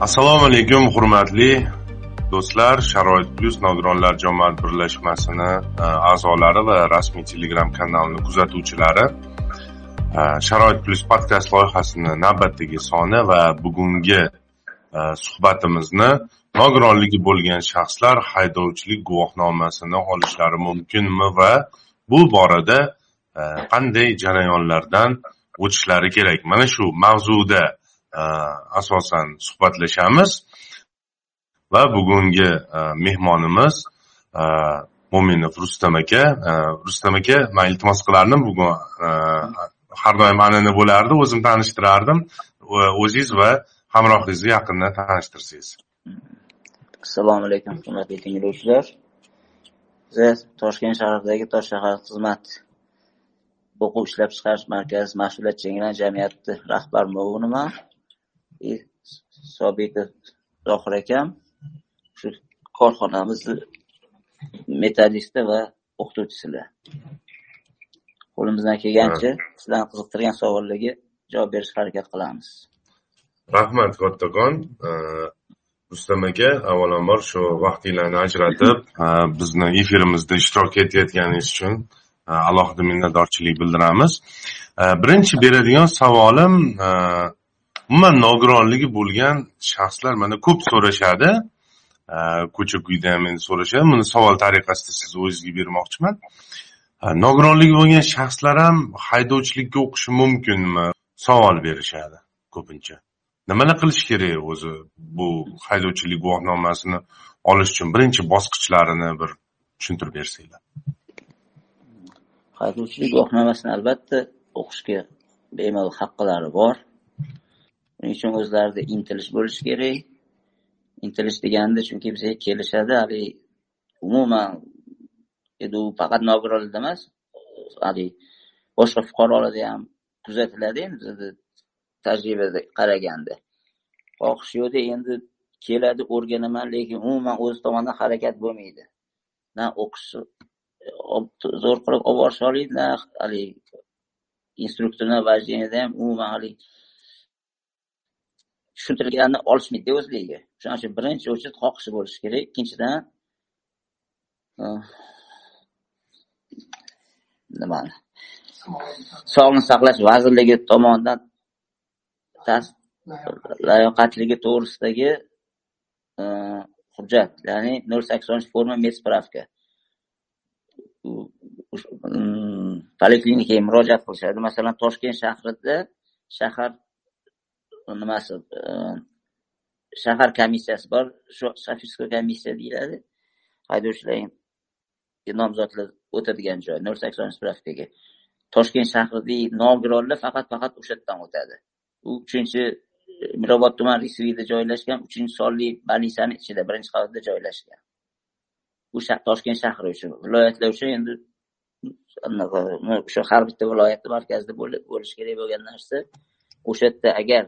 assalomu alaykum hurmatli do'stlar. Sharoit plyus nogironlar jamoat birlashmasini e, a'zolari va rasmiy telegram kanalini kuzatuvchilari e, sharoit plyus podkast loyihasini navbatdagi soni va bugungi e, suhbatimizni nogironligi bo'lgan shaxslar haydovchilik guvohnomasini olishlari mumkinmi va bu borada qanday jarayonlardan o'tishlari kerak? Mana shu mavzuda Э, asosan suhbatlashamiz. Va bugungi e, mehmonimiz e, mo'minov rustam aka. E, rustam aka man iltimos qilardim bugun har doim an'ana bo'lardi o'zim tanishtirardim. O'zingiz va hamrohingizni yaqindan tanishtirsangiz. Assalomu alaykum hurmatli tinglovchilar. Biz toshkent shahridagi tosh shahar xizmat o'quv ishlab chiqarish markazi mas'uliyatchanligini jamiyati rahbar muaviniman sobitov zohir akam shu korxonamizni metodisti va o'qituvchisilar. Qo'limizdan kelgancha sizlarni qiziqtirgan savollarga javob berishga harakat qilamiz. Rahmat kattakon rustam aka avvalambor shu vaqtinglarni ajratib bizni efirimizda ishtirok etayotganingiz uchun alohida minnatdorchilik bildiramiz. Birinchi beradigan savolim umuman nogironligi bo'lgan shaxslar mana ko'p so'rashadi. Ko'cha kuyda ham endi so'rashadi buni savol tariqasida siz o'zizga bermoqchiman. Nogironligi bo'lgan shaxslar ham haydovchilikka o'qishi mumkinmi? Savol berishadi ko'pincha. Nimalar qilish kerak o'zi bu haydovchilik guvohnomasini olish uchun birinchi bosqichlarini bir tushuntirib bersanglar. Haydovchilik guvohnomasini albatta o'qishga bemalol haqqilari bor. Shuning uchun o'zlarida intilish bo'lishi kerak. Intilish deganda chunki bizga kelishadi haligi umuman edu faqat nogironlarda emas, haligi boshqa fuqarolarda ham kuzatiladi endi tajribada qaraganda. Xohish yo'qda endi keladi o'rganaman, lekin umuman o'zi tomonidan harakat bo'lmaydi. Na o'qish zo'r qilib olib borish oladi, na haligi instruktorni vождениеda ham umuman haligi tushuntirganini olishmaydi o'zligiga shuning uchun birinchi uchun xohishi bo'lishi kerak. Ikkinchidan nima? sog'liqni saqlash vazirligi tomonidan layoqatligi to'g'risidagi hujjat ya'ni nol saksoninchi forma medspravka poliklinikaga mm, murojaat qilishadi. Masalan toshkent shahrida shahar nimasi shahar komissiyasi bor. Shu shafirskoy komissiya deyiladi. Haydovchilar nomzodlar o'tadigan joy nol sakson spravkaga toshkent shahridagi nogironlar faqat faqat o'sha yerdan o'tadi. U uchinchi mirobod tuman risviyda joylashgan uchinchi sonli больницani ichida birinchi qavatda joylashgan. Bu toshkent shahri uchun. Viloyatlar uchun endi o'sha har bitta viloyatni markazida bo'lishi kerak bo'lgan narsa. O'sha yerda agar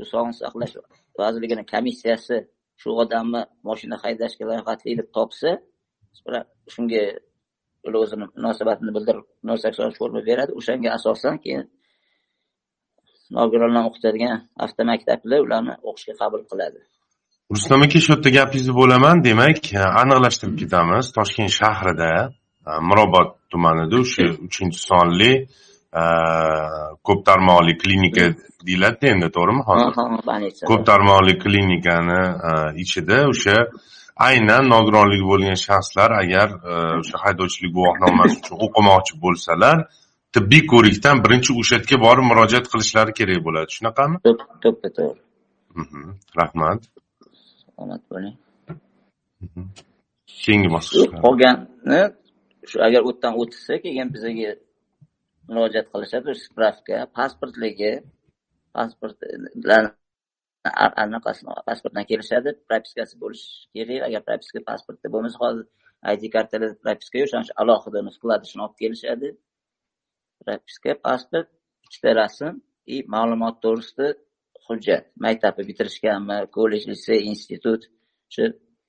shu sog'liqni saqlash vazirligini komissiyasi shu odamni moshina haydashga layoqatli deb topsa shunga o'zini munosabatini bildirib nol sakson forma beradi. O'shanga asosan keyin nogironlarni o'qitadigan avtomaktablar ularni o'qishga qabul qiladi. Rustam aka shu yerda gapingizni bo'laman. Demak aniqlashtirib ketamiz. Toshkent shahrida e, mirobod tumanida o'sha uchinchi sonli e, ko'p tarmoqli klinika deyiladida endi to'g'rimi? Hozir ko'p tarmoqli klinikani ichida o'sha aynan nogironligi bo'lgan shaxslar agar o'sha haydovchilik guvohnomasi uchun o'qimoqchi bo'lsalar tibbiy ko'rikdan birinchi o'sha yerga borib murojaat qilishlari kerak bo'ladi. Shunaqami? To'ppa to'g'ri. Rahmat. Omad bo'ling. Keyingi bosqich qolgani shu agar u yerdan o'tsa keyin bizaga murojaat qilishadi. Spravka pasportligi pasport anaqasi pasportdan kelishadi. Propiskasi bo'lishi kerak. Agar propiska pasportda bo'lmasa hozir id kartalarda propiska yo'q. Shuning uchun alohida вкладышini olib kelishadi. Propiska pasport ikkita rasm и ma'lumot to'g'risida hujjat. Maktabni bitirishganmi kollej litsey institut shu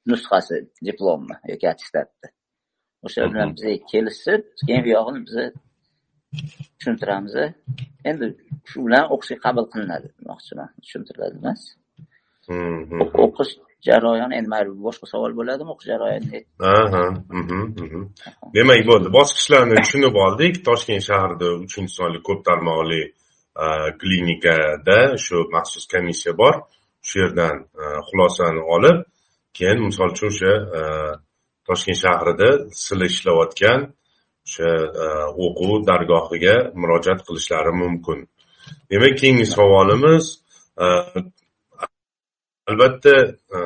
nusxasi diplomni yoki attestatni o'sha bilan bizga kelishsa keyin buyog'ini biza tushuntiramiz endi shu bilan o'qishga qabul qilinadi. Demoqchiman. Tushuntiriladi emas. O'qish jarayoni endi mayli boshqa savol bo'ladimi o'qish jarayoni aha demak bo'ldi. Bosqichlarni tushunib oldik. Toshkent shahrida uchinchi sonli ko'p tarmoqli klinikada shu maxsus komissiya bor. Shu yerdan xulosani olib keyin misol uchun o'sha toshkent shahrida sizlar ishlayotgan E, o'quv dargohiga murojaat qilishlari mumkin. Demak keyingi savolimiz e, albatta e,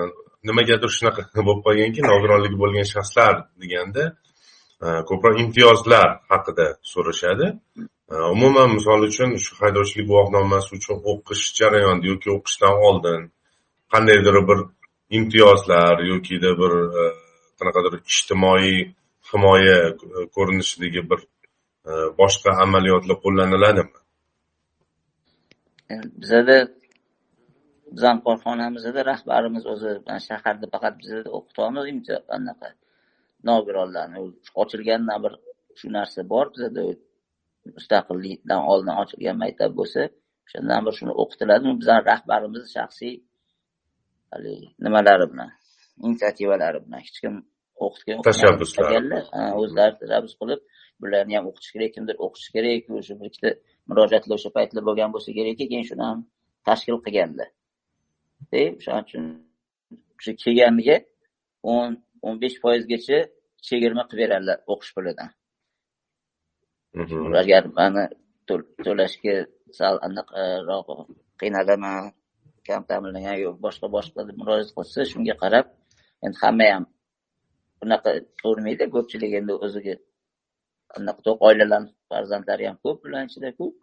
nimagadir shunaqa bo'lib qolganki nogironligi bo'lgan shaxslar deganda ko'proq imtiyozlar haqida so'rashadi. Umuman misol uchun shu haydovchilik guvohnomasi uchun o'qish jarayonida yoki o'qishdan oldin qandaydir bir imtiyozlar yokida bir qanaqadir ijtimoiy himoya e, ko'rinishidagi bir e, boshqa amaliyotlar qo'llaniladimi? Bizada bizani korxonamizda rahbarimiz o'zi shaharda faqat bizada o'qitamiz anaqa nogironlarni ochilgandan bir shu narsa bor bizada mustaqillikdan oldin ochilgan maktab bo'lsa o'shandan bir shuni o'qitiladi bizani rahbarimiz shaxsiy haligi nimalari bilan inisiativalari bilan hech kim o'qitgan tashabbuslari o'zlari tashabbus qilib bularni ham o'qitish kerak kimdir o'qitishi kerak o'sha bir ikkita murojaatlar o'sha paytlar bo'lgan bo'lsa kerakki keyin shuni ham tashkil qilganlar. O'shaning uchun shu kelganiga o'n o'n besh foizgacha chegirma qilib beradilar o'qish pulidan. Agar mani to'lashga sal anaqaroq qiynalaman kam ta'minlangan yo boshqa boshqa deb murojaat qilsa shunga qarab endi hamma ham bunaqa ko'rmaydi ko'pchilik endi o'ziga anaqa to'q oilalarni farzandlari ham ko'p bularni ichida ko'p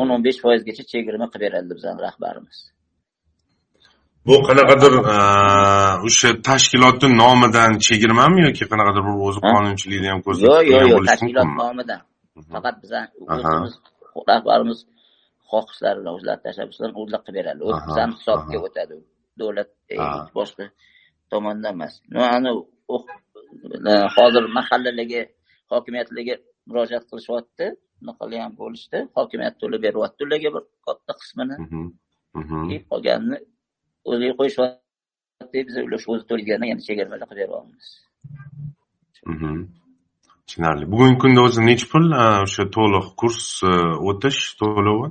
o'n o'n besh foizgacha chegirma qilib beradi bizani rahbarimiz. Bu qanaqadir o'sha tashkilotni nomidan chegirmami yoki qanaqadir bir o'zi qonunchilikni ham ko'zda yo'q yo'q yo'q tashkilot nomidan. Faqat bizani o'zimiz rahbarimiz xohishlari bilan o'zlari tashabbus bilan o'zlari qilib beradi. O'zi bizani hisobiga o'tadi. Davlat boshqa tomonidan emas ani hozir mahallalarga hokimiyatlarga murojaat qilishyapti bunaqalar ham bo'lishdi hokimiyat to'lab beryapti ularga bir katta qismini qolganini o'ziga qo'yishyapti biz ular shu o'zi to'lagandan yana chegirmalar qilib beryapmiz tushunarli bugungi kunda o'zi nechi pul o'sha to'liq kurs o'tish to'lovi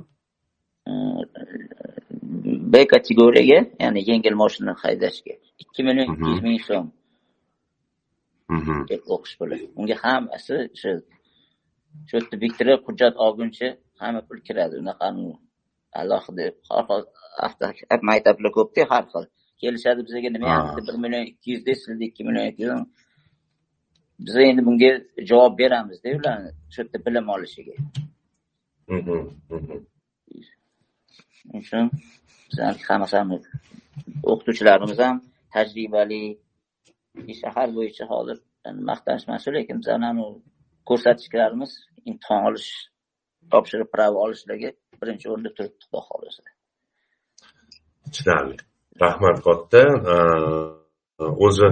b kategoriyaga ya'ni yengil moshina haydashga ikki million ikki yuz ming so'm o'qish puli unga hammasi shu shu yerda bitirib hujjat olguncha hamma pul kiradi. Unaqani alohida har xil maktablar ko'pda har xil. Kelishadi bizaga nima ham bir million ikki yuz sizda ikki million ikki yuz biz endi bunga javob beramizda ularni shu yerda bilim olishiga. Shuning uchun bizani hammasi o'qituvchilarimiz ham tajribali shahar bo'yicha hozir maqtanish emas lekin bizani ko'rsatkichlarimiz imtihon olish topshirib prava olishlarga birinchi o'rinda turibdi xudo xohlasa tushunarli rahmat katta. O'zi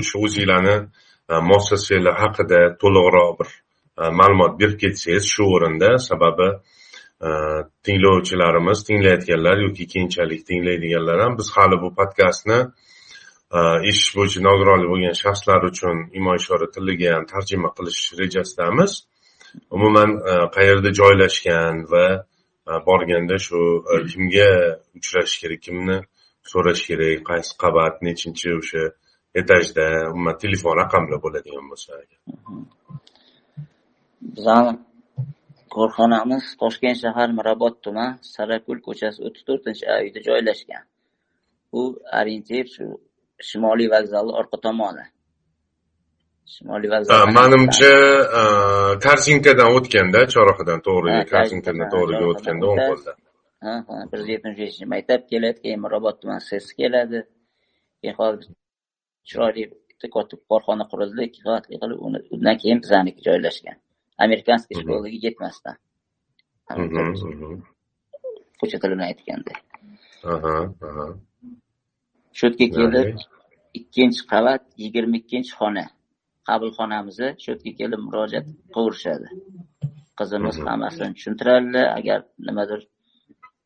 o'sha o'zinglarni muassasanglar haqida to'liqroq bir ma'lumot berib ketsangiz shu o'rinda sababi Э, tinglovchilarimiz tinglayotganlar yoki keyinchalik tinglaydiganlar ham biz hali bu podkastni eshitish bo'yicha nogironlik bo'lgan shaxslar uchun imo ishora tiliga ham tarjima qilish rejasidamiz. Umuman e, qayerda joylashgan va e, borganda shu e, kimga uchrash kerak kimni so'rash kerak qaysi qavat nechinchi o'sha etajda umuman telefon raqamlar bo'ladigan bo'lsa agar. Bizani korxonamiz toshkent shahar mirobod tuman sarakul ko'chasi o'ttiz to'rtinchi uyda joylashgan. Bu orientir shu shimoliy vokzalni orqa tomoni. Shimoliy vokzal manimcha korzinkadan o'tganda chorrahadan to'g'riga korzinkadan to'g'riga o'tganda o'ng qo'lda ha ha bir yuz yetmish beshinchi maktab keladi keyin mirobod tuman ses keladi. Keyin hozir chiroyli bitta katta korxona qurildi ikki qavatli qilib undan keyin bizaniki joylashgan amerikanskiy shkolaga yetmasdan. Ko'cha tilini aytganda shu yerga kelib ikkinchi qavat yigirma ikkinchi xona. Qabulxonamizda shu yerga kelib murojaat qilaverishadi qizimiz hammasini tushuntiradilar agar nimadir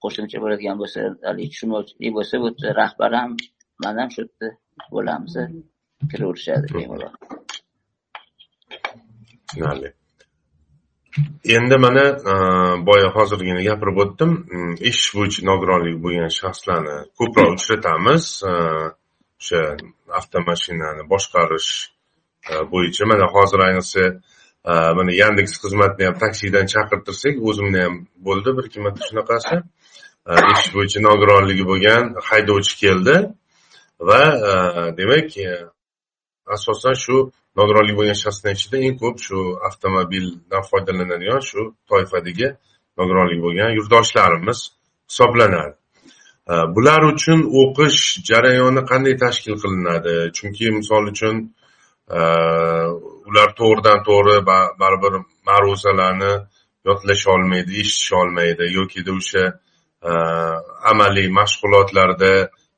qo'shimcha bo'ladigan bo'lsa haligi tushunmovchilik bo'lsa bu yerda rahbar ham man ham shu yerda bo'lamiz kiraverishadi bemalol. Tushunarli endi mana e, boya hozirgina gapirib o'tdim. Mm, ish bo'yicha nogironligi bo'lgan shaxslarni ko'proq uchratamiz. E, o'sha avtomashinani boshqarish e, bo'yicha mana hozir ayniqsa mana yandeks xizmatni ham taksidan chaqirtirsak o'zimda ham bo'ldi bir ikki marta shunaqasi. Ish bo'yicha nogironligi bo'lgan haydovchi keldi. Va demak asosan shu nogironligi bo'lgan shaxslar ichida eng ko'p shu avtomobildan foydalanadigan shu toifadagi nogironligi bo'lgan yurtdoshlarimiz hisoblanadi. Bular uchun o'qish jarayoni qanday tashkil qilinadi? Chunki misol uchun ular to'g'ridan to'g'ri baribir ma'ruzalarni yodlasholmaydi eshitisholmaydi yokida o'sha amaliy mashg'ulotlarda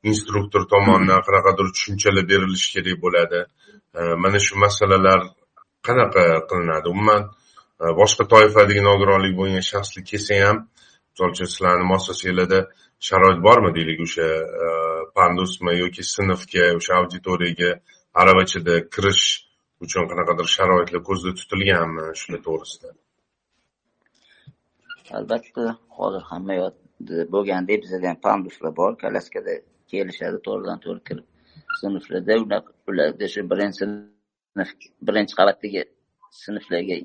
instruktor tomonidan qanaqadir tushunchalar berilishi kerak bo'ladi Э, mana shu masalalar qanaqa qilinadi? Umuman e, boshqa toifadagi nogironligi bo'lgan shaxslar kelsa ham misol uchun sizlarni muassasanglarda sharoit bormi deylik o'sha e, pandusmi yoki sinfga o'sha auditoriyaga aravachada kirish uchun qanaqadir sharoitlar ko'zda tutilganmi shular to'g'risida? Albatta hozir hamma yoqda bo'lgandek bizada ham panduslar bor. Kolyaskada kelishadi to'g'ridan to'g'ri kirib sinflarda ularda shu birinchi sinf birinchi qavatdagi sinflarga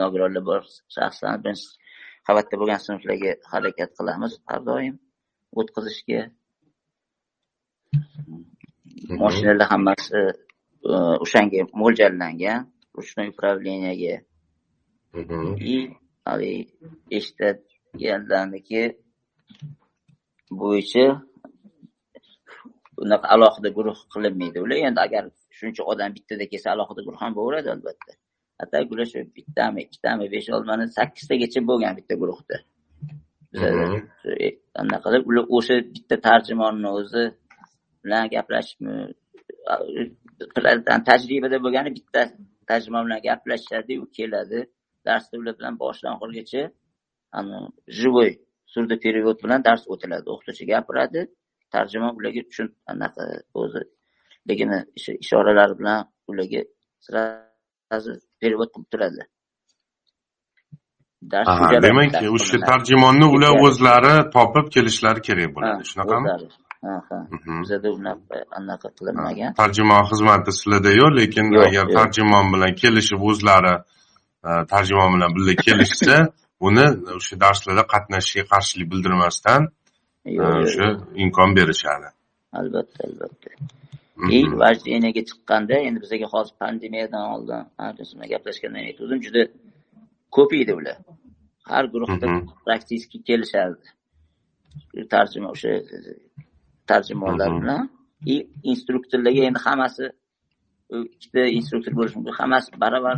nogironlar bor. Shaxslarni birinchi qavatda bo'lgan sinflarga harakat qilamiz har doim o'tkazishga. Moshinalar hammasi e, o'shanga mo'ljallangan ручной управлениyaga и haligi eshitadiganlarniki bo'yicha unaqa alohida guruh qilinmaydi ular endi agar shuncha odam bittada kelsa alohida guruh ham bo'laveradi albatta. Atack ular shu bittami ikkitami besh oltmani sakkiztagacha bo'lgan bitta guruhda. Bizada anaqa qilib ular o'sha bitta tarjimonni o'zi bilan gaplashishmi tajribada bo'lgani bitta tarjimon bilan gaplashishadi u keladi. Darsda ular bilan boshidan oxirigacha живой surdoperevod bilan dars o'tiladi o'qituvchi gapiradi tarjimon ularga tushun anaqa o'ziligini ishoralari bilan ularga сразу перевод qilib turadi. Demak o'sha tarjimonni ular o'zlari topib kelishlari kerak bo'ladi shunaqami? bizada unaqa anaqa qilinmagan. Tarjimon xizmati sizlarda yo'q lekin agar tarjimon bilan kelishib o'zlari tarjimon bilan birga kelishsa uni o'sha darslarda qatnashishga qarshilik bildirmasdan o'sha imkon berishadi. Albatta albatta. И vojdeniyga chiqqanda endi bizaga hozir pandemiyadan oldin gaplashganda aytgandim juda ko'p edi ular. Har guruhda praktiski kelishardi. Tarjima o'sha tarjimonlar bilan. И instruktorlarga endi hammasi ikkita instruktor bo'lishi mumkin. Hammasi barobar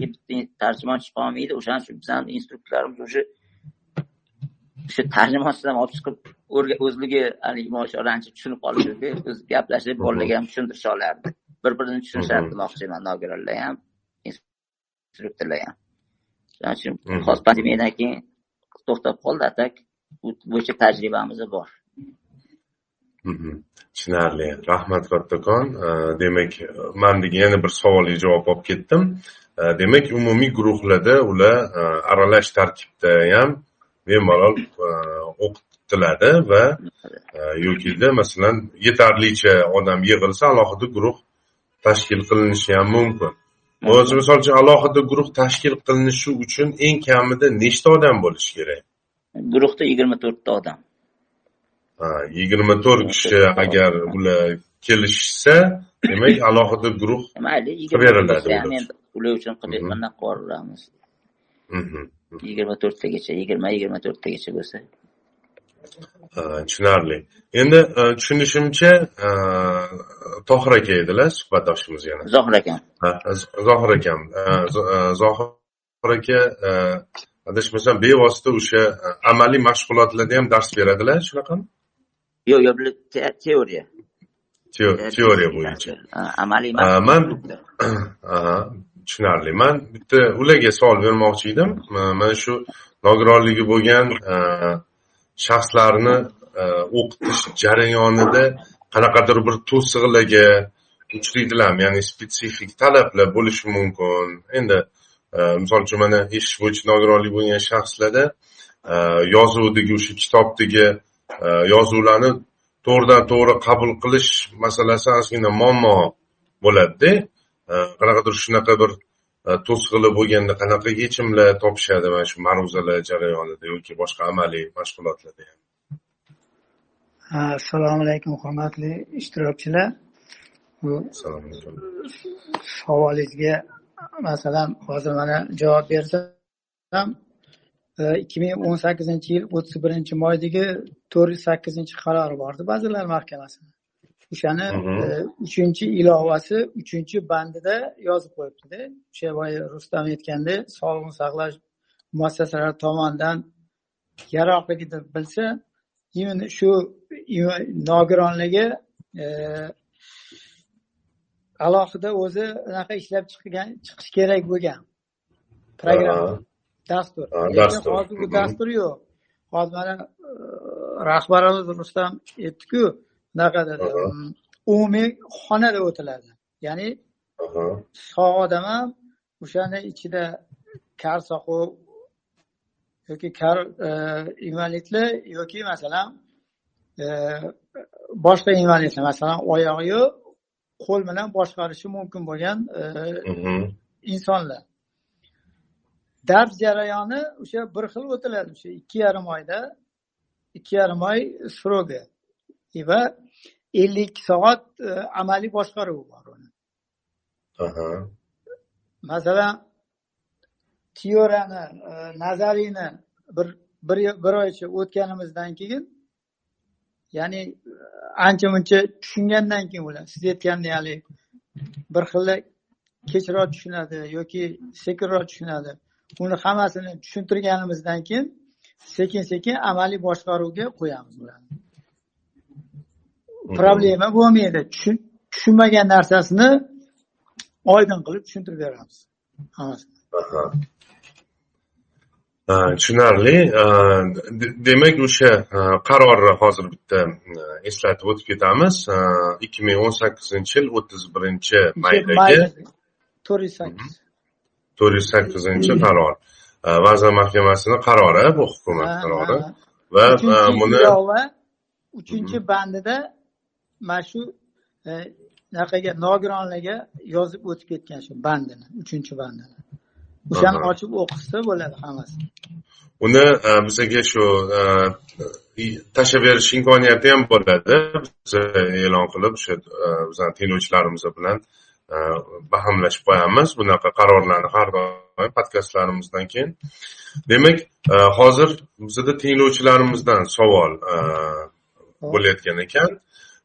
bitta tarjimon chiqolmaydi. O'shaning uchun bizani instruktorlarimiz o'sha o'sha tarjimasidan olib chiqib o'zligi haligi moshorani tushunib qolishadi o'zi gaplashib bolalarga ham tushuntirisha olardi bir birini tushunishadi demoqchiman nogironlar ham instruktorlar ham. Shuning uchun hozir pandemiyadan keyin to'xtab qoldi atak. Bo'yicha tajribamiz bor. Tushunarli. Rahmat kattakon. Demak man degan yana bir savolga javob olib ketdim. Demak umumiy guruhlarda ular aralash tarkibda ham bemalol e, o'qitiladi va e, yokida masalan yetarlicha odam yig'ilsa alohida guruh tashkil qilinishi ham mumkin. O'zi misol uchun alohida guruh tashkil qilinishi uchun eng kamida nechta odam bo'lishi kerak? Guruhda yigirma to'rtta odam. Yigirma to'rt kishi agar ular kelishsa demak alohida guruh mayli qilib beriladi ular uchun. qilib qanaqa qilib yuboramiz yigirma to'rttagacha yigirma yigirma to'rttagacha bo'lsa. Tushunarli. Endi tushunishimcha tohir aka edilar suhbatdoshimiz yana. Zohir akam zohir akam. Zohir aka adashmasam bevosita o'sha amaliy mashg'ulotlarda ham dars beradilar shunaqami yo'q yo'q teoriya. Teoriya bo'yicha. amaliy man tushunarli man bitta ularga savol bermoqchi edim. Mana shu nogironligi bo'lgan e, shaxslarni e, o'qitish jarayonida qanaqadir bir to'siqlarga uchraydilarmi ya'ni spetsifik talablar bo'lishi mumkin. Endi e, misol uchun mana eshitish bo'yicha nogironligi bo'lgan shaxslarda yozuvdagi o'sha kitobdagi yozuvlarni to'g'ridan to'g'ri qabul qilish masalasi ozgina muammo bo'ladida. Qanaqadir shunaqa bir to'siqlar bo'lganda qanaqa yechimlar topishadi mana shu ma'ruzalar jarayonida yoki boshqa amaliy mashg'ulotlarda ham? Assalomu alaykum hurmatli ishtirokchilar. Assalomu alaykum. savolingizga masalan hozir mana javob bersam ikki ming o'n sakkizinchi yil o'ttiz birinchi moydagi to'rt yuz sakkizinchi qarori bordi vazirlar mahkamasini o'shani e, uchinchi ilovasi uchinchi bandida yozib qo'yibdida. O'sha boya rustam aytgandek sog'liqni saqlash muassasalari tomonidan yaroqligi deb bilsa именно shu nogironligi e, alohida o'zi unaqa ishlab chiqgan chiqish kerak bo'lgan programma dastur. Lekin hozir bu dastur yo'q. Hozir mana e, rahbarimiz rustam aytdiku bunaqa dedi umumiy xonada o'tiladi. Ya'ni sog' odam ham o'shani ichida kar soqov yoki kar e, invalidlar yoki masalan e, boshqa invalidlar masalan oyog'i yo'q qo'l bilan boshqarishi mumkin bo'lgan e, insonlar. Dars jarayoni o'sha bir xil o'tiladi. O'sha ikki yarim oyda ikki yarim oy srogi va ellik soat amaliy boshqaruvi bor uni. Masalan teoriyani nazariyni bir bir bir oycha o'tganimizdan keyin ya'ni ancha muncha tushungandan keyin ular siz aytgandek haligi bir xilla kechroq tushunadi yoki sekinroq tushunadi. Uni hammasini tushuntirganimizdan keyin sekin sekin amaliy boshqaruvga qo'yamiz ularni problema bo'lmaydi tushunmagan narsasini oydin qilib tushuntirib beramiz. Tushunarli. Demak o'sha qarorni hozir bitta eslatib o'tib ketamiz. Ikki ming o'n sakkizinchi yil o'ttiz birinchi maydagi to'rt yuz sakkiz. To'rt yuz sakkizinchi qaror. Vazir mahkamasini qarori bu hukumat qarori. Va buni uchinchi bandida mana shu anaqaga nogironlarga yozib o'tib ketgan shu bandini uchinchi bandini o'shani ochib o'qisa bo'ladi hammasi. Uni bizaga shu tashlab berish imkoniyati ham bo'ladi. Biz e'lon qilib o'sha bizani tinglovchilarimiz bilan bahmlashib qo'yamiz. Bunaqa qarorlarni har doim podkastlarimizdan keyin. Demak hozir bizada tinglovchilarimizdan savol bo'layotgan ekan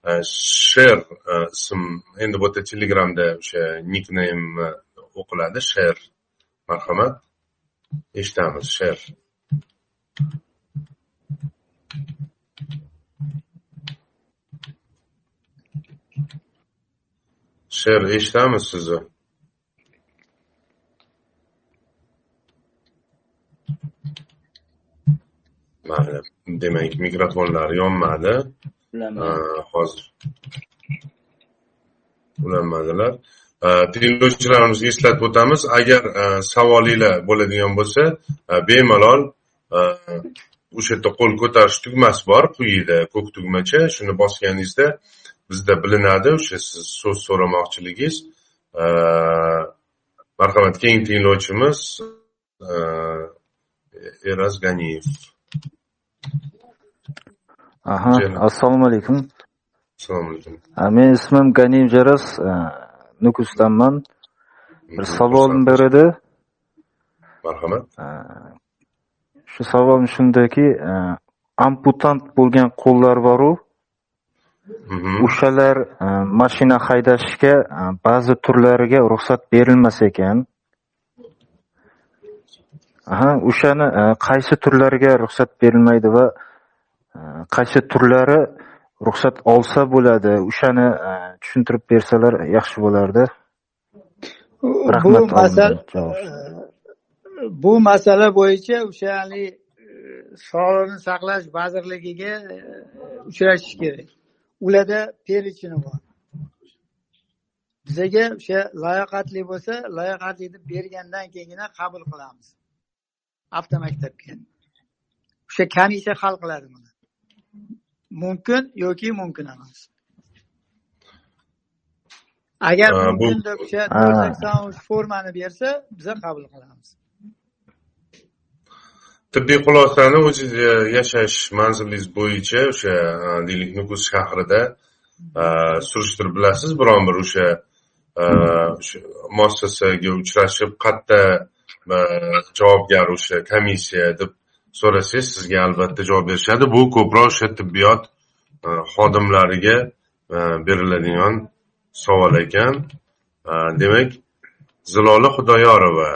Э, sher э, ism endi bu yerda telegramda o'sha nikneym e, o'qiladi sher marhamat. Eshitamiz sher sher eshitamiz sizni. Mayli demak mikrofonlar yonmadi. Hozir. Ulanmadilar tinglovchilarimizga eslatib o'tamiz agar savolinglar bo'ladigan bo'lsa bemalol o'sha yerda qo'l ko'tarish tugmasi bor quyida ko'k tugmacha shuni bosganingizda bizda bilinadi o'sha siz so'z so'ramoqchiligingiz. Marhamat keyingi tinglovchimiz eraz ganiyev. Aha assalomu alaykum. Assalomu alaykum. Meni ismim ganiyev jaras nukusdanman. Bir savolim bor edi marhamat. Shu savolim shundaki amputant bo'lgan qo'llar boru. O'shalar mashina haydashga ba'zi turlariga ruxsat berilmas ekan. Aha o'shani qaysi turlariga ruxsat berilmaydi va qaysi turlari ruxsat olsa bo'ladi? O'shani tushuntirib bersalar yaxshi bo'lardi. Rahmat bu masala bu masala bo'yicha o'sha haligi sog'liqni saqlash vazirligiga e, uchrashish kerak. Ularda перечень bor. Bizaga o'sha layoqatli bo'lsa layoqatli deb bergandan keyingina qabul qilamiz. Avtomaktabga. O'sha komissiya hal qiladi buni mumkin yoki mumkin emas agar mumkin deb o'sha to'rt sakson uch formani bersa biza qabul qilamiz. Tibbiy xulosani o'ziz yashash manzilingiz bo'yicha o'sha deylik nukus shahrida surishtirib bilasiz. Biron bir o'sha muassasaga uchrashib qayerda javobgar o'sha komissiya deb so'rasangiz sizga albatta javob berishadi. Bu ko'proq o'sha tibbiyot xodimlariga beriladigan savol ekan. Demak zilola xudoyorova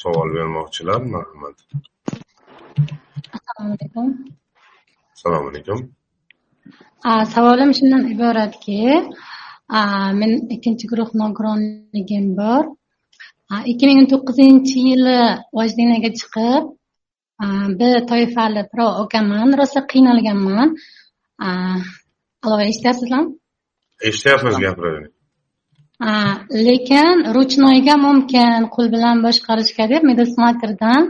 savol bermoqchilar. Marhamat. Assalomu alaykum. Assalomu alaykum. Savolim shundan iboratki men ikkinchi guruh nogironligim bor. Ikki ming o'n to'qqizinchi yili vojdinaga chiqib b toifali pro okaman rosa qiynalganman alo eshityapsizlarmi eshityapmiz gapiravering lekin ruchnoyga mumkin qo'l bilan boshqarishga deb medosmatrdan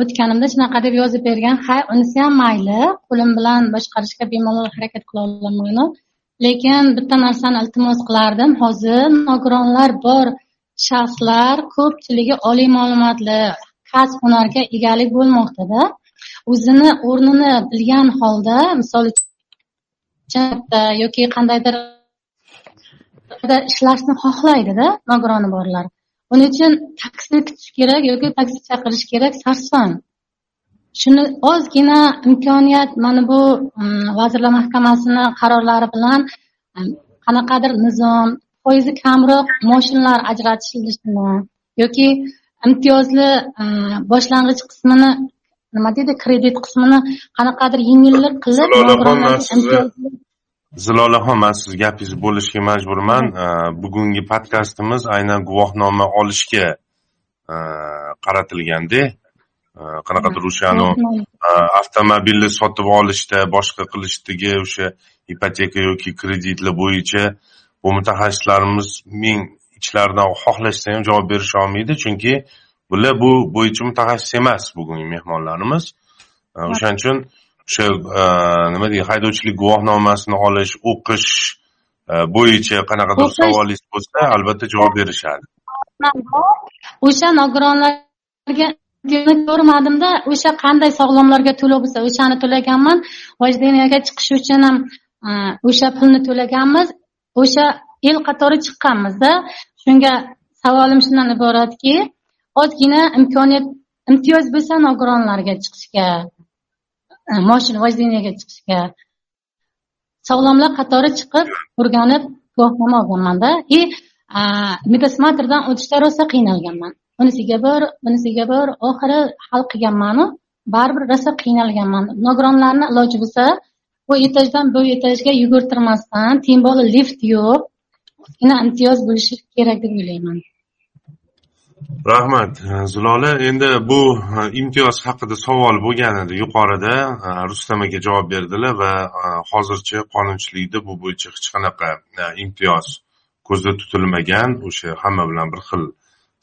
o'tganimda shunaqa deb yozib bergan ha unisi ham mayli qo'lim bilan boshqarishga bemalol harakat qila olaman lekin bitta narsani iltimos qilardim hozir nogironlar bor shaxslar ko'pchiligi oliy ma'lumotli kasb hunarga egalik bo'lmoqdada. O'zini o'rnini bilgan holda misol uchun e, yoki qandaydir ishlashni xohlaydida nogironi borlar buning uchun taksi kutish kerak yoki taksi chaqirish kerak sarson. Shuni ozgina imkoniyat mana bu vazirlar mahkamasini qarorlari bilan e, qanaqadir nizom foizi kamroq moshinalar ajratishini yoki imtiyozli mm, boshlang'ich qismini nima deydi kredit qismini qanaqadir yengillik qilib zilolaxon man siz gapingizni bo'lishga majburman. Bugungi podkastimiz aynan guvohnoma olishga qaratilganda qanaqadir o'shani avtomobilni sotib olishda boshqa qilishdagi o'sha ipoteka yoki kreditlar bo'yicha bu mutaxassislarimiz ming ichlaridan xohlashsa ham javob berisha olmaydi. Chunki bular bu bo'yicha mutaxassis emas bugungi mehmonlarimiz. O'shaning uchun o'sha nima deydi haydovchilik guvohnomasini olish o'qish bo'yicha qanaqadir savolingiz bo'lsa albatta javob berishadi. O'sha nogironlarga ko'rmadimda o'sha qanday sog'lomlarga to'lov bo'lsa o'shani to'laganman. Vojdeniyaga chiqish uchun ham o'sha pulni to'laganmiz. O'sha el qatori chiqqanmizda. Shunga savolim shundan iboratki ozgina imkoniyat imtiyoz bo'lsa nogironlarga chiqishga e, moshina vojdeniyaga chiqishga. Sog'lomlar qatori chiqib o'rganib guvohnoma olganmanda и e, medosmatrdan o'tishda rosa qiynalganman. Bunisiga bir bunisiga bir oxiri hal qilganmanu baribir rosa qiynalganman. Nogironlarni iloji bo'lsa bu etajdan bu etajga yugurtirmasdan tем более lift yo'q. Ozgina imtiyoz bo'lishi kerak deb o'ylayman. Rahmat zilola endi bu imtiyoz haqida savol bo'lgan edi yuqorida. Rustam aka javob berdilar va hozircha qonunchilikda bu bo'yicha hech qanaqa imtiyoz ko'zda tutilmagan o'sha hamma bilan bir xil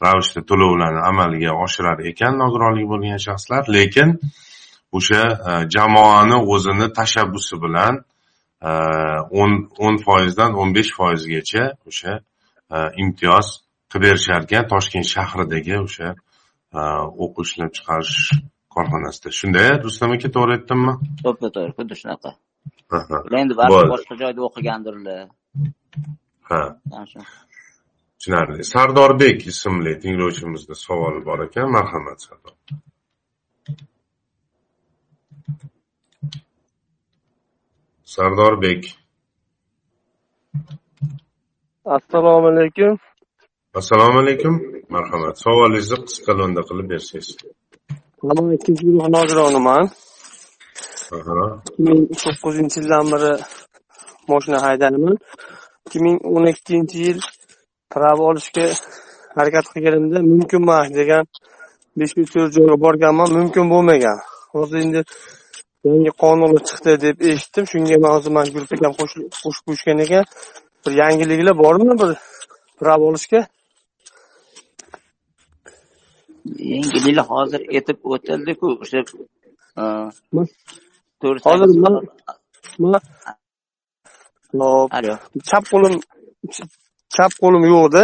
ravishda to'lovlarni amalga oshirar ekan nogironligi bo'lgan shaxslar. Lekin o'sha jamoani o'zini tashabbusi bilan o'n o'n foizdan o'n besh foizgacha o'sha e, imtiyoz qilib berishar ekan toshkent shahridagi o'sha o'q ishlab chiqarish korxonasida. Shunday rustam aka to'g'ri aytdimmi? To'ppa to'g'ri xuddi shunaqa. Ular endi baribir boshqa joyda o'qigandirlar. Ha. Tushunarli. Sardorbek ismli tinglovchimizda savol bor ekan. Marhamat sardor sardorbek. Assalomu alaykum. Assalomu alaykum. Marhamat. Savolingizni qisqa lo'nda qilib bersangiz. Man ikkinchi guruh nogironiman ikki ming to'qqizinchi yildan beri moshina haydayman ikki ming o'n ikkinchi yil pravo olishga harakat qilganimda mumkinmas degan besh uch joyga borganman. Mumkin bo'lmagan. Hozir endi yangi qonun chiqdi deb eshitdim. Shunga man hozir mana gulpik ham qo'shib qo'shgan ekan bir yangiliklar bormi bir pravo olishga? Yangiliklar hozir aytib o'tildiku o'sha hozir man chap qo'lim chap qo'lim yo'qda.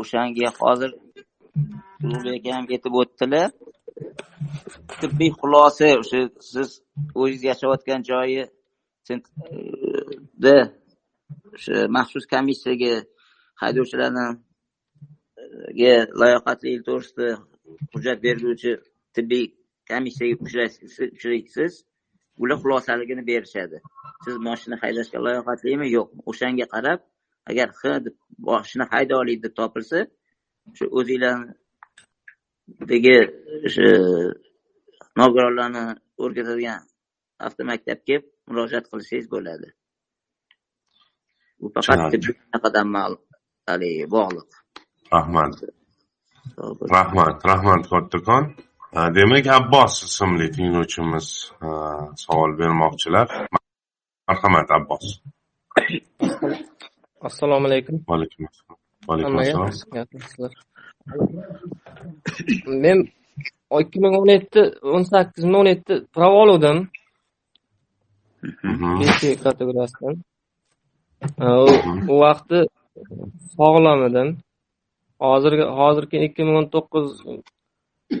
O'shanga hozir ulug'bek akam aytib o'tdilar tibbiy xulosa o'sha siz o'zingiz yashayotgan joyi e, o'sha maxsus komissiyaga haydovchilarga layoqatliligi to'g'risida hujjat berguvchi tibbiy komissiyaga uchraysiz ular xulosaligini berishadi. Siz moshina haydashga layoqatlimi? Yo'qmi o'shanga qarab agar h deb moshina hayda deb topilsa shu o'zinglardagi o'sha nogironlarni o'rgatadigan avtomaktabga murojaat qilsangiz bo'ladi. Bu faqat haligi bog'liq. Rahmat. Rahmat rahmat kattakon demak abbos ismli tinglovchimiz savol bermoqchilar. Marhamat abbos. Assalomu alaykum vaalaykum assalom vaalaykum assalom men ikki ming o'n yetti o'n sakkiz ming o'n yetti pravo oluvdim. Besh kategoriyasidan. U vaqtda sog'lom edim. Hozirgi hozirgi ikki ming o'n to'qqiz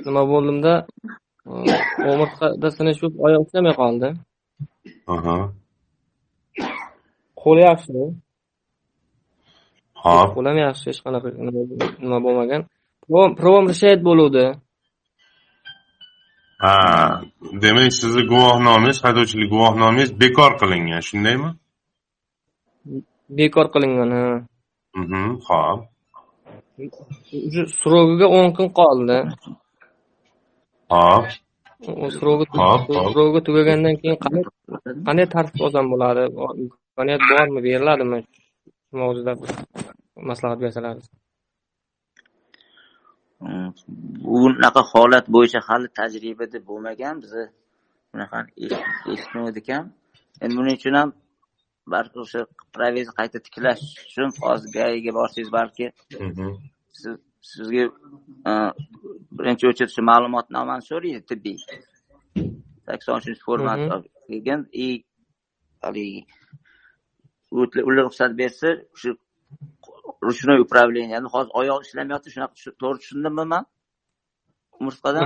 nima bo'ldimda sinish bo'lib oyoq ishlamay qoldi. Qo'l yaxshi. Hop qo'l ham yaxshi hech qanaqa nima bo'lmagan. Provom решает bo'luvdi ha demak sizni guvohnomangiz haydovchilik guvohnomangiz bekor qilingan shundaymi? Bekor qilingan ha. Ho'p srogiga o'n kun qoldi. Hop srogi tugagandan keyin qanday tartib olsam bo'ladi? Imkoniyat bormi beriladimi? Mavzuda maslahat bersangiz bunaqa holat bo'yicha hali tajribada bo'lmagan. Biza bunaqani eshitmadik ham endi buning uchun ham balki o'sha provizni qayta tiklash uchun hozir gaiga borsangiz balki sizga birinchi o'chir shu ma'lumotnomani so'raydi tibbiy. Sakson uchinchi format kelgan и haligi ular ruxsat bersa shu ручной управлениeni hozir oyoq ishlamayapti. Shunaqa to'g'ri tushundimmi man umurtqadan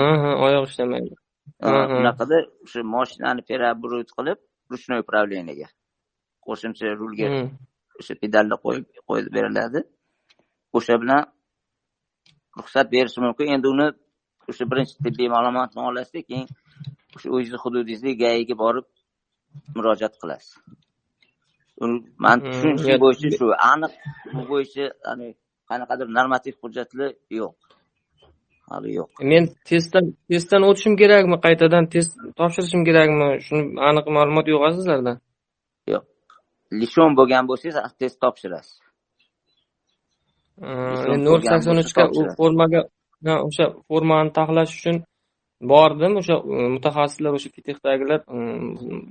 oyoq ishlamaydi. Unaqada o'sha moshinani переоборот qilib ручной управлениеga qo'shimcha rulga o'sha pedalni qo'yib qo'yib beriladi. O'sha bilan ruxsat berishi mumkin. Endi uni o'sha birinchi tibbiy ma'lumotni olasizda keyin o'sha o'zizni hududingizda gaiga borib murojaat qilasiz mani tushunishim bo'yicha shu. Aniq bu bo'yicha qanaqadir normativ hujjatlar yo'q. Hali yo'q. Men testdan testdan o'tishim kerakmi? Qaytadan test topshirishim kerakmi? Shuni aniq ma'lumot yo'q sizlarda yo'q. Lishon bo'lgan bo'lsangiz test topshirasiz. Nol sakson uchga u formaga o'sha formani taxlash uchun bordim. O'sha mutaxassislar o'sha fitexdagilar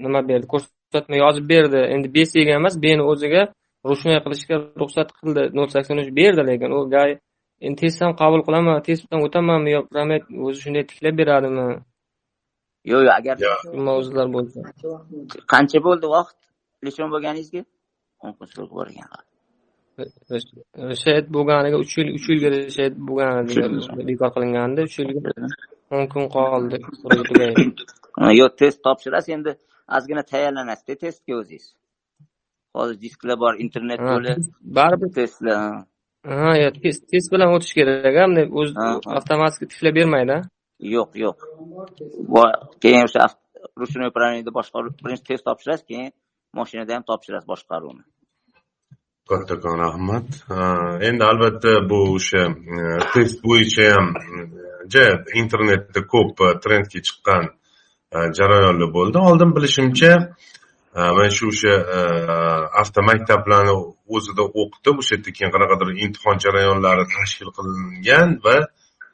nima berdi ko'rsatma yozib berdi. Endi besiga emas beni o'ziga ручной qilishga ruxsat qildi. Nol sakson uch berdi lekin u gay endi test ham qabul qilaman testdan o'tamanmi yo promet o'zi shunday tiklab beradimi? Yo'q yo'q agar mavzular bo'lsa. Qancha bo'ldi vaqt? Lishon bo'lganingizga? O'n kun so'ng borgan shahid bo'lganiga uch yil uch yilga shahid bo'lganiga bekor qilingandi uch yilga o'n kun qoldi. Yo'q test topshirasiz endi ozgina tayyorlanasizda testga o'zingiz. Hozir disklar bor internet to'la baribir testlar ha yo'q test bilan o'tish kerak bunday o'zi avtomatik tiklab bermaydi yo'q yo'q. Keyin o'sha ручной управлениеda boshqaruv birinchi test topshirasiz keyin mashinada ham topshirasiz boshqaruvni. Kattakon rahmat endi albatta bu o'sha test bo'yicha ham internetda ko'p trendga chiqqan E, jarayonli bo'ldi. Oldin bilishimcha e, mana shu o'sha e, avtomaktablarni o'zida o'qitib o'sha yerda keyin qanaqadir imtihon jarayonlari tashkil qilingan va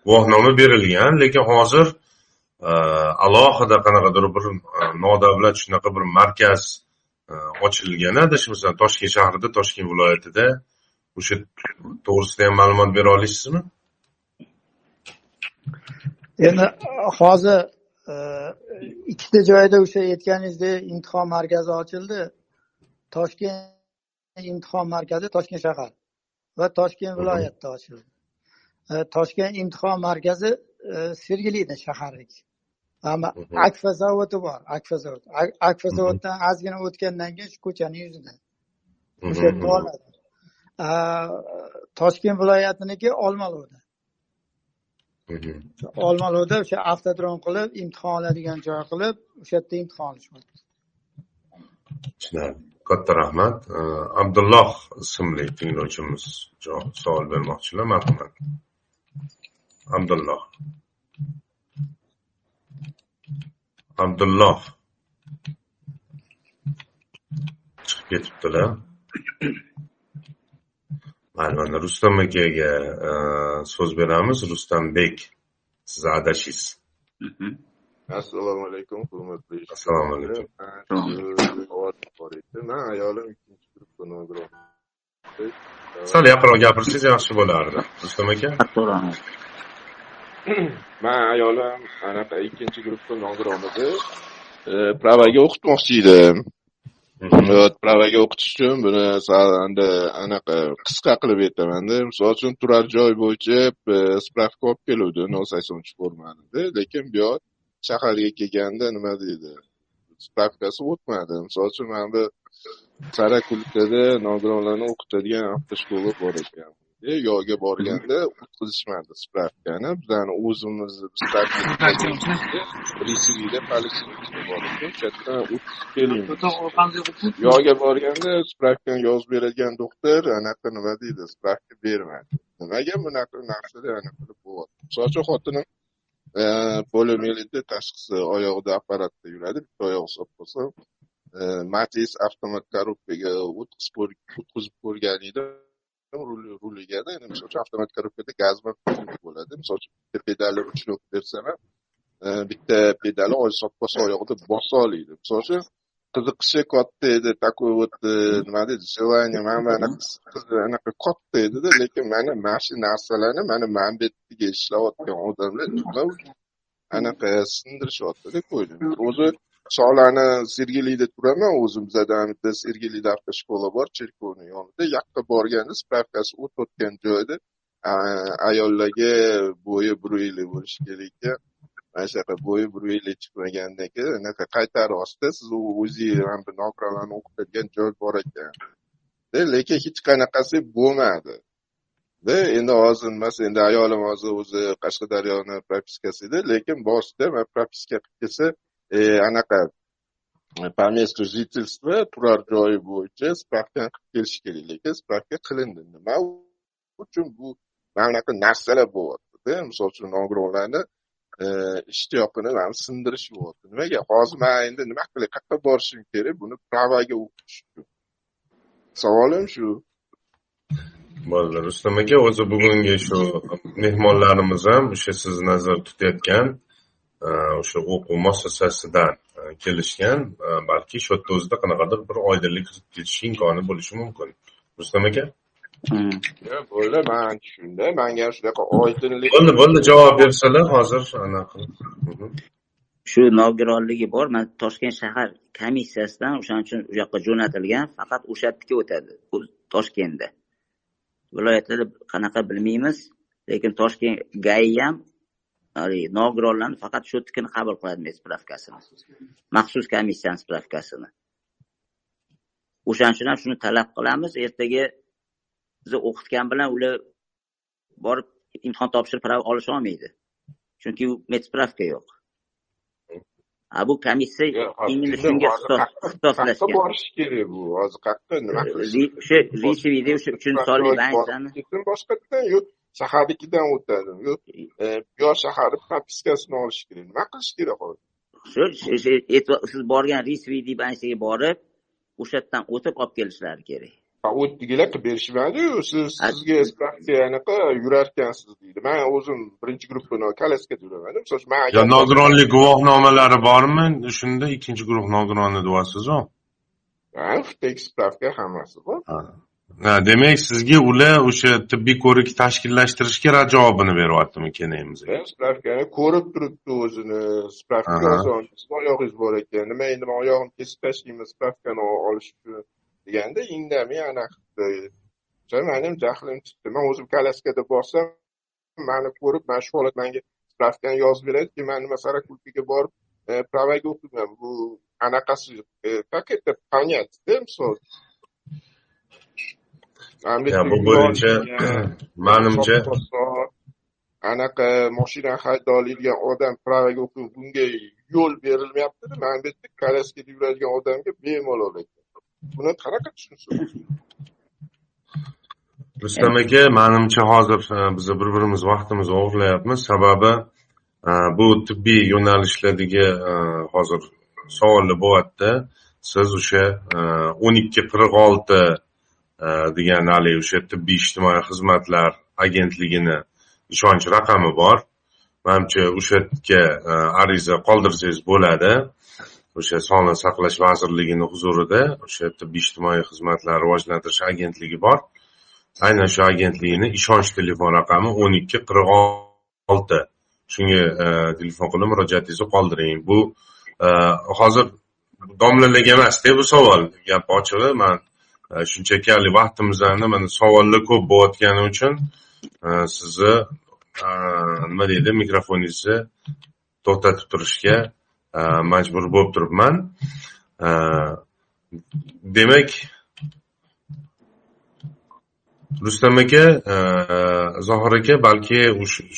guvohnoma berilgan. Lekin hozir alohida qanaqadir bir nodavlat shunaqa bir markaz ochilgan adashmasam toshkent shahrida toshkent viloyatida o'sha to'g'risida ham ma'lumot bera olasizmi endi hozir ikkita joyda o'sha aytganingizdek imtihon markazi ochildi. Toshkent imtihon markazi toshkent shahar va toshkent viloyatida ochildi. Toshkent imtihon markazi sergelida shahardagi akfa zavodi bor akfa zavod. Akfa zavoddan ozgina o'tgandan keyin shu ko'chani yuzida. O'sha yerda oladi toshkent viloyatiniki olmaliqda olmaliqda o'sha avtodrom qilib imtihon oladigan joy qilib o'sha yerda imtihon olishyapti tushunarli. Katta rahmat. Abdulloh ismli tinglovchimiz savol bermoqchilar. Marhamat. Abdulloh. Abdulloh. Chiqib ketibdilar mana rustam akaga e, so'z beramiz. Rustambek siz adashisiz assalomu alaykum hurmatli assalomu alaykum. Man ayolim ikkinchi guruhdan sal yaqinroq gapirsangiz yaxshi bo'lardi. Rustam aka? Man ayolim anaqa ikkinchi guruhda nogironida pravaga o'qitmoqchi edim pravaga o'qitish uchun buni anaqa qisqa qilib aytamanda misol uchun turar joy bo'yicha spravka olib keluvdi nol saksonunchi formanida lekin bu yoq shaharga kelganda nima deydi spravkasi o'tmadi misol uchun mana bu sarakulkada nogironlarni o'qitadigan avtoshkola bor ekan yo'lga borganda o'tkazishmadi spravkani bizani o'zimizni resivida o'tkazib keling yo'lga borganda spravkani yozib beradigan doktor anaqa nima deydi? Spravka bermadi nimaga bunaqa narsalar anaqa bo'lyapti? Misol uchun xotinim poliomiyelit tashxisi oyog'ida apparatda yuradi. Bitta oyog'i sop bo'lsa matiz avtomat korobkaga o'tkazib ko'rgan edi ruligada endi misol uchun avtomat korobkada gaz bo'ladi misol uchun bitta pedalni ruchnoy bersam ham bitta pedali soppa oyog'ida bosa oladi misol uchun qiziqishi katta edi такой вот nima deydi желание mana bunaqa anaqa katta edida lekin mana mana shu narsalarni mana mana bu yerga ishlayotgan odamlar anaqa sindirishyaptida ko'ydim o'zi sholani sergelida turaman o'zim bizada bitta sergelida avtoshkola bor cherkovni yonida. Yoqqa borganda spravkasi o'tayotgan joyda. Ayollarga bo'yi bir ellik bo'lishi kerak ekan. Mana shunaqa bo'yi bir ellik chiqmagandan keyin anaqa qaytarib olishda siz o'zingiz ham bu nogironlarni o'qitadigan joy bor ekan. Lekin hech qanaqasi bo'lmadi. Endi hozir nima endi ayolim hozir o'zi qashqadaryoni propiskasida lekin boshida man propiska qilib kelsa anaqa по месту жительства turar joyi bo'yicha spravkani qilib kelish kerak lekin spravka qilindi nima uchun bu mana bunaqa narsalar bo'lyaptida misol uchun nogironlarni ishtiyoqini mana sindirishyapti nimaga hozir man endi nima qilay qayerqa borishim kerak buni pravaga o'qitish uchun savolim shu bo'ldi rustam aka o'zi bugungi shu mehmonlarimiz ham o'sha sizni nazarda tutayotgan o'sha o'quv muassasasidan kelishgan balki shu yerda o'zida qanaqadir bir oydinlik kirib ketish imkoni bo'lishi mumkin. Rustam aka? Bo'ldi man tushundim manga shunaqa oydinlik bo'ldi bo'ldi javob bersalar hozir anaqa shu nogironligi bor man toshkent shahar komissiyasidan o'shaning uchun u yoqqa jo'natilgan faqat o'sha yerdiki o'tadi toshkentda. Viloyatda qanaqa bilmaymiz lekin toshkent gai ham nogironlarni faqat shu yernikini qabul qiladi spravkasini maxsus komissiyani spravkasini o'shaning uchun ham shuni talab qilamiz ertaga bizni o'qitgan bilan ular borib imtihon topshirib prava olisholmaydi chunki u spravka yo'q. A bu komissiya endi shunga ixtisoslashgan borish kerak bu hozir qayerqa nima qilish o'sha ritsevida o'sha uchinchi sonli больницani boshqatdan yo'q shaharnikidan o'tadi yo'q bu yoq shaharni propiskasini olish kerak. Nima qilish kerak hozir? Shu siz borgan risvidi больницаga borib o'sha yerdan o'tib olib kelishlari kerak. O'tdigilar qilib berishmadiyu siz sizga spravka anaqa yurarkansiz deydi. Man o'zim birinchi gruppani kolyaskada yuraman misol uchun man nogironlik guvohnomalari bormi? Shunda ikkinchi guruh nogironi deyapsizu tekis spravka hammasi bor demak sizga ular o'sha tibbiy ko'rik tashkillashtirishga rad javobini beryaptimi kelinimizga spravkani ko'rib turibdi o'zini. Spravka oyog'ingiz bor ekan? Nima endi man oyog'imni kesib tashlayman spravkani olish uchun deganda indamay anaqa qildi. Mani ham jahlim chiqdi. Man o'zim kolyaskada borsam mani ko'rib mana shu holat manga spravkani yozib beradi keyin man nima sarakulkaga borib pravaga o'qiyman bu anaqasi как это понять да misol bu bo'yicha manimcha anaqa moshina hayda oladigan odam pravaga o'qib bunga yo'l berilmayaptida mana bu yerda kolyaskada yuradigan odamga bemalol buni qanaqa tushunsa rustam aka manimcha hozir e, biz bir birimiz vaqtimizni o'g'irlayapmiz. Sababi e, bu tibbiy yo'nalishlardagi e, hozir savollar bo'lyapti siz o'sha o'n ikki qirq olti Э, degan haligi o'sha tibbiy ijtimoiy xizmatlar agentligini ishonch raqami bor? Manimcha o'sha yerga e, ariza qoldirsangiz bo'ladi. O'sha sog'liqni saqlash vazirligini huzurida o'sha tibbiy ijtimoiy xizmatlar rivojlantirish agentligi bor. Aynan shu agentligini ishonch telefon raqami o'n ikki qirq olti. Shunga e, telefon qilib murojaatingizni qoldiring. Bu e, hozir domlalarga emasda bu savol gap ochig'i man shunchaki haligi vaqtimizni mana savollar ko'p bo'layotgani uchun e, sizni e, nima deydi mikrofoningizni to'xtatib turishga e, majbur bo'lib turibman. Demak rustam aka zohir aka balki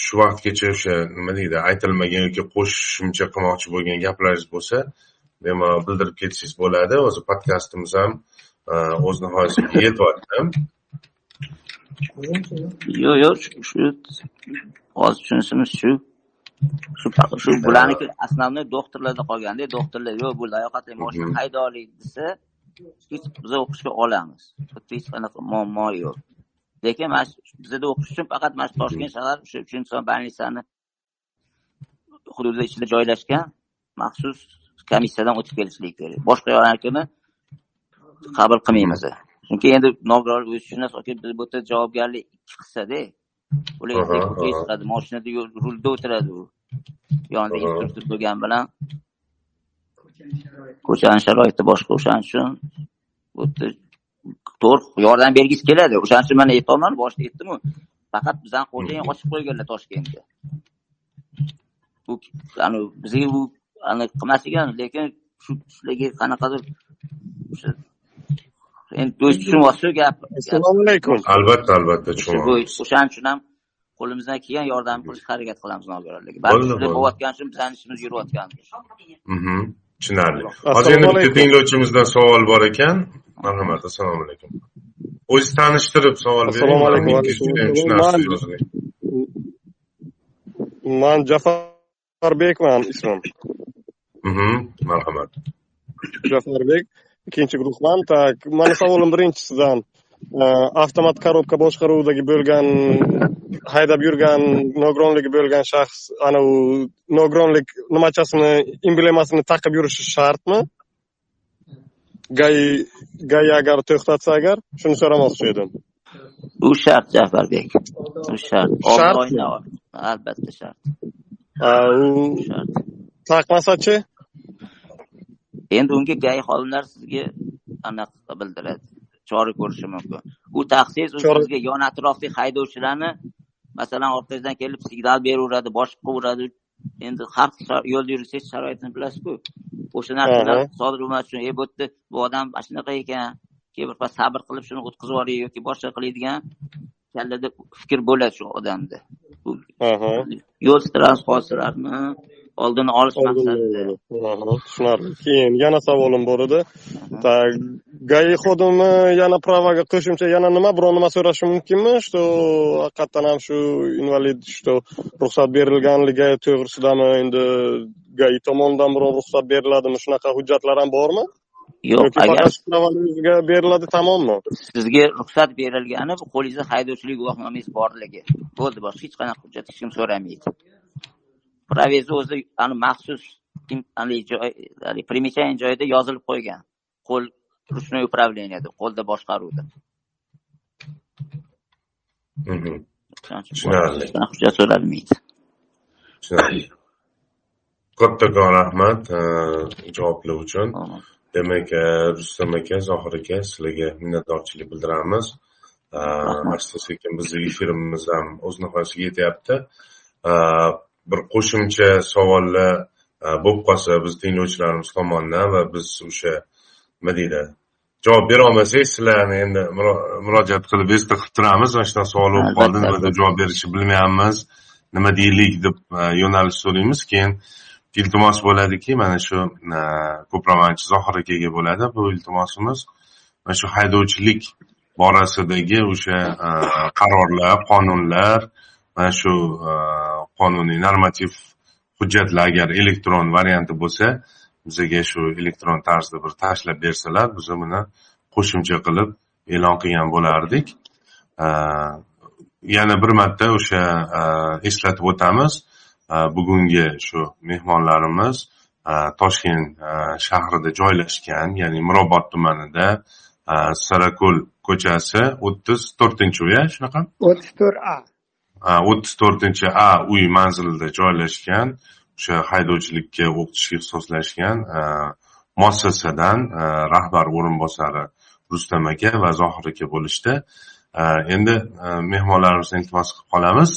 shu vaqtgacha o'sha nima deydi aytilmagan yoki qo'shimcha qilmoqchi bo'lgan gaplaringiz bo'lsa bemalol bildirib ketsangiz bo'ladi. Hozir podkastimiz ham o'z nihoyasiga yetyapti yo'q yo'q shu hozir tushunishimiz shu. Shu shu bularniki основной doktorlarda qolganda doktorlar yo'q bu layoqatli moshina hayda oling desa biz o'qishga olamiz. Hech qanaqa muammo yo'q. Lekin mana bizada o'qish uchun faqat mana shu toshkent shahar o'sha uchinchi son больницani hududi ichida joylashgan maxsus komissiyadan o'tib kelishlik kerak. Boshqa yoqlarnikini qabul qilmaymiz. Chunki endi nogironlik o'zi shundan biz bu yerda javobgarlik ikki qilsada ular ertaga ko'chaga chiqadi moshinada rulda o'tiradi u. Yonida instruktor bo'lgani bilan. Ko'chani sharoiti boshqa o'shaning uchun bu yerda to'g'ri yordam bergisi keladi. O'shaning uchun man aytolmadim boshida aytdimu faqat bizani xo'jayin ochib qo'yganlar toshkentga. Bu bizga bu qilmas ekan lekin shu shularga qanaqadir endi o'zi tushunyapsizu gap. Assalomu alaykum. Albatta albatta tushunyapmiz o'shaning uchun ham qo'limizdan kelgan yordam qilishga harakat qilamiz nogironlarga balki shular bo'layotgani uchun bizani ishimiz yurayotgandir tushunarli. Hozir yana bitta tinglovchimizdan savol bor ekan. Marhamat assalomu alaykum. O'zingiz tanishtirib savol bering assalomu alaykum man jafarbekman ismim. Marhamat. Jafarbek ikkinchi guruhman tak mani savolim birinchisidan avtomat korobka boshqaruvidagi bo'lgan haydab yurgan nogironligi bo'lgan shaxs anavi nogironlik nimachasini emblemasini taqib yurishi shartmi? Gai gai agar to'xtatsa agar shuni so'ramoqchi edim. U shart jafarbek u shart. Shartmi albatta shart. U taqmasachi endi unga gai xodimlar sizga anaqa bildiradi? Chora ko'rishi mumkin. U taqsiz sizga yon atrofdagi haydovchilarni masalan orqangizdan kelib signal beraveradi boshqa qilaveradi endi har xil yo'lda yursangiz sharoitini bilasizku. O'sha narsalar sodir bo'lmas uchun e bu yerda bu odam mana shunaqa ekan keyin birpas sabr qilib shuni o'tkazib yuboray yoki boshqa qiladigan kallada fikr bo'ladi shu odamda. Yo'l transport oldini olish maqsadida tushunarli. Keyin yana savolim bor edi. Так gai xodimi yana pravaga qo'shimcha yana nima biror nima so'rashi mumkinmi? Что haqiqatdan ham shu invalid что ruxsat berilganligi to'g'risidami? Endi gai tomonidan biror ruxsat beriladimi? Shunaqa hujjatlar ham bormi? Yo'q agar beriladi tamommi? sizga ruxsat berilgani bu qo'lingizda haydovchilik guvohnomangiz borligi. Bo'ldi boshqa hech qanaqa hujjat hech kim so'ramaydi provezni o'zi maxsus joy примечание joyida yozilib qo'ygan. Qo'l ручной управление deb qo'lda boshqaruvda. Tushunarli. Hujjat so'ralmaydi tushunarli. Kattakon rahmat javoblar uchun. Demak rustam aka zohir aka sizlarga minnatdorchilik bildiramiz. Asta sekin bizni efirimiz ham o'z nihoyasiga yetyapti bir qo'shimcha savollar bo'lib qolsa biz tinglovchilarimiz tomonidan va biz o'sha nima deydi javob bera olmasak sizlarni endi murojaat qilib esda qilib turamiz mana shunaqa savol bo'lib qoldi. Nima deb javob berishni bilmayapmiz. Nima deylik deb yo'nalish so'raymiz. Keyin iltimos bo'ladiki mana shu ko'proq manimcha zohir akaga bo'ladi bu iltimosimiz. Mana shu haydovchilik borasidagi o'sha qarorlar qonunlar mana shu qonuniy normativ hujjatlar agar elektron varianti bo'lsa bizaga shu elektron tarzda bir tashlab bersalar biz buni qo'shimcha qilib e'lon qilgan bo'lardik. Yana bir marta o'sha eslatib o'tamiz. Bugungi shu mehmonlarimiz toshkent shahrida joylashgan ya'ni mirobod tumanida sarako'l ko'chasi o'ttiz to'rtinchi uy shunaqa? o'ttiz to'rt a. o'ttiz to'rtinchi a uy manzilida joylashgan o'sha haydovchilikka o'qitishga ixtisoslashgan muassasadan rahbar o'rinbosari rustam aka va zohir aka bo'lishdi. Endi mehmonlarimizni iltimos qilib qolamiz.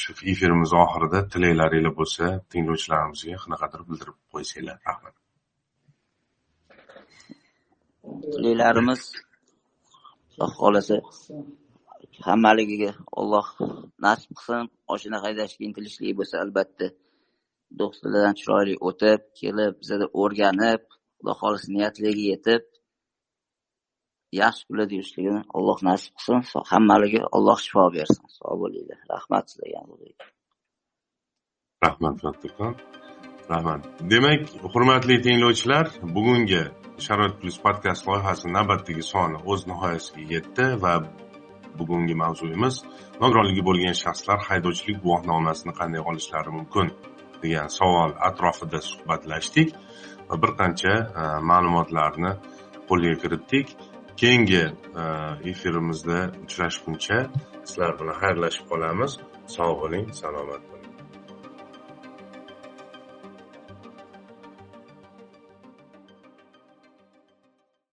Shu efirimiz oxirida tilaklaringlar bo'lsa tinglovchilarimizga qanaqadir bildirib qo'ysanglar rahmat tilaklarimiz xudo xohlasa. Hammaligiga olloh nasib qilsin. Mashina haydashga intilishlik bo'lsa albatta do'xtirlardan chiroyli o'tib kelib bizada o'rganib xudo xohlasa niyatlarga yetib yaxshi kunlarda yurishligini alloh nasib qilsin. Hammaliga alloh shifo bersin. Sog' bo'linglar. Rahmat sizlarga rahmat kattakon rahmat. Demak hurmatli tinglovchilar bugungi sharoit Plus podkast loyihasi navbatdagi soni o'z nihoyasiga yetdi va bugungi mavzuyimiz nogironligi bo'lgan shaxslar haydovchilik guvohnomasini qanday olishlari mumkin degan savol atrofida suhbatlashdik va bir qancha e, ma'lumotlarni qo'lga kiritdik. Keyingi e, efirimizda uchrashguncha sizlar bilan xayrlashib qolamiz. Sog' bo'ling salomat bo'ling.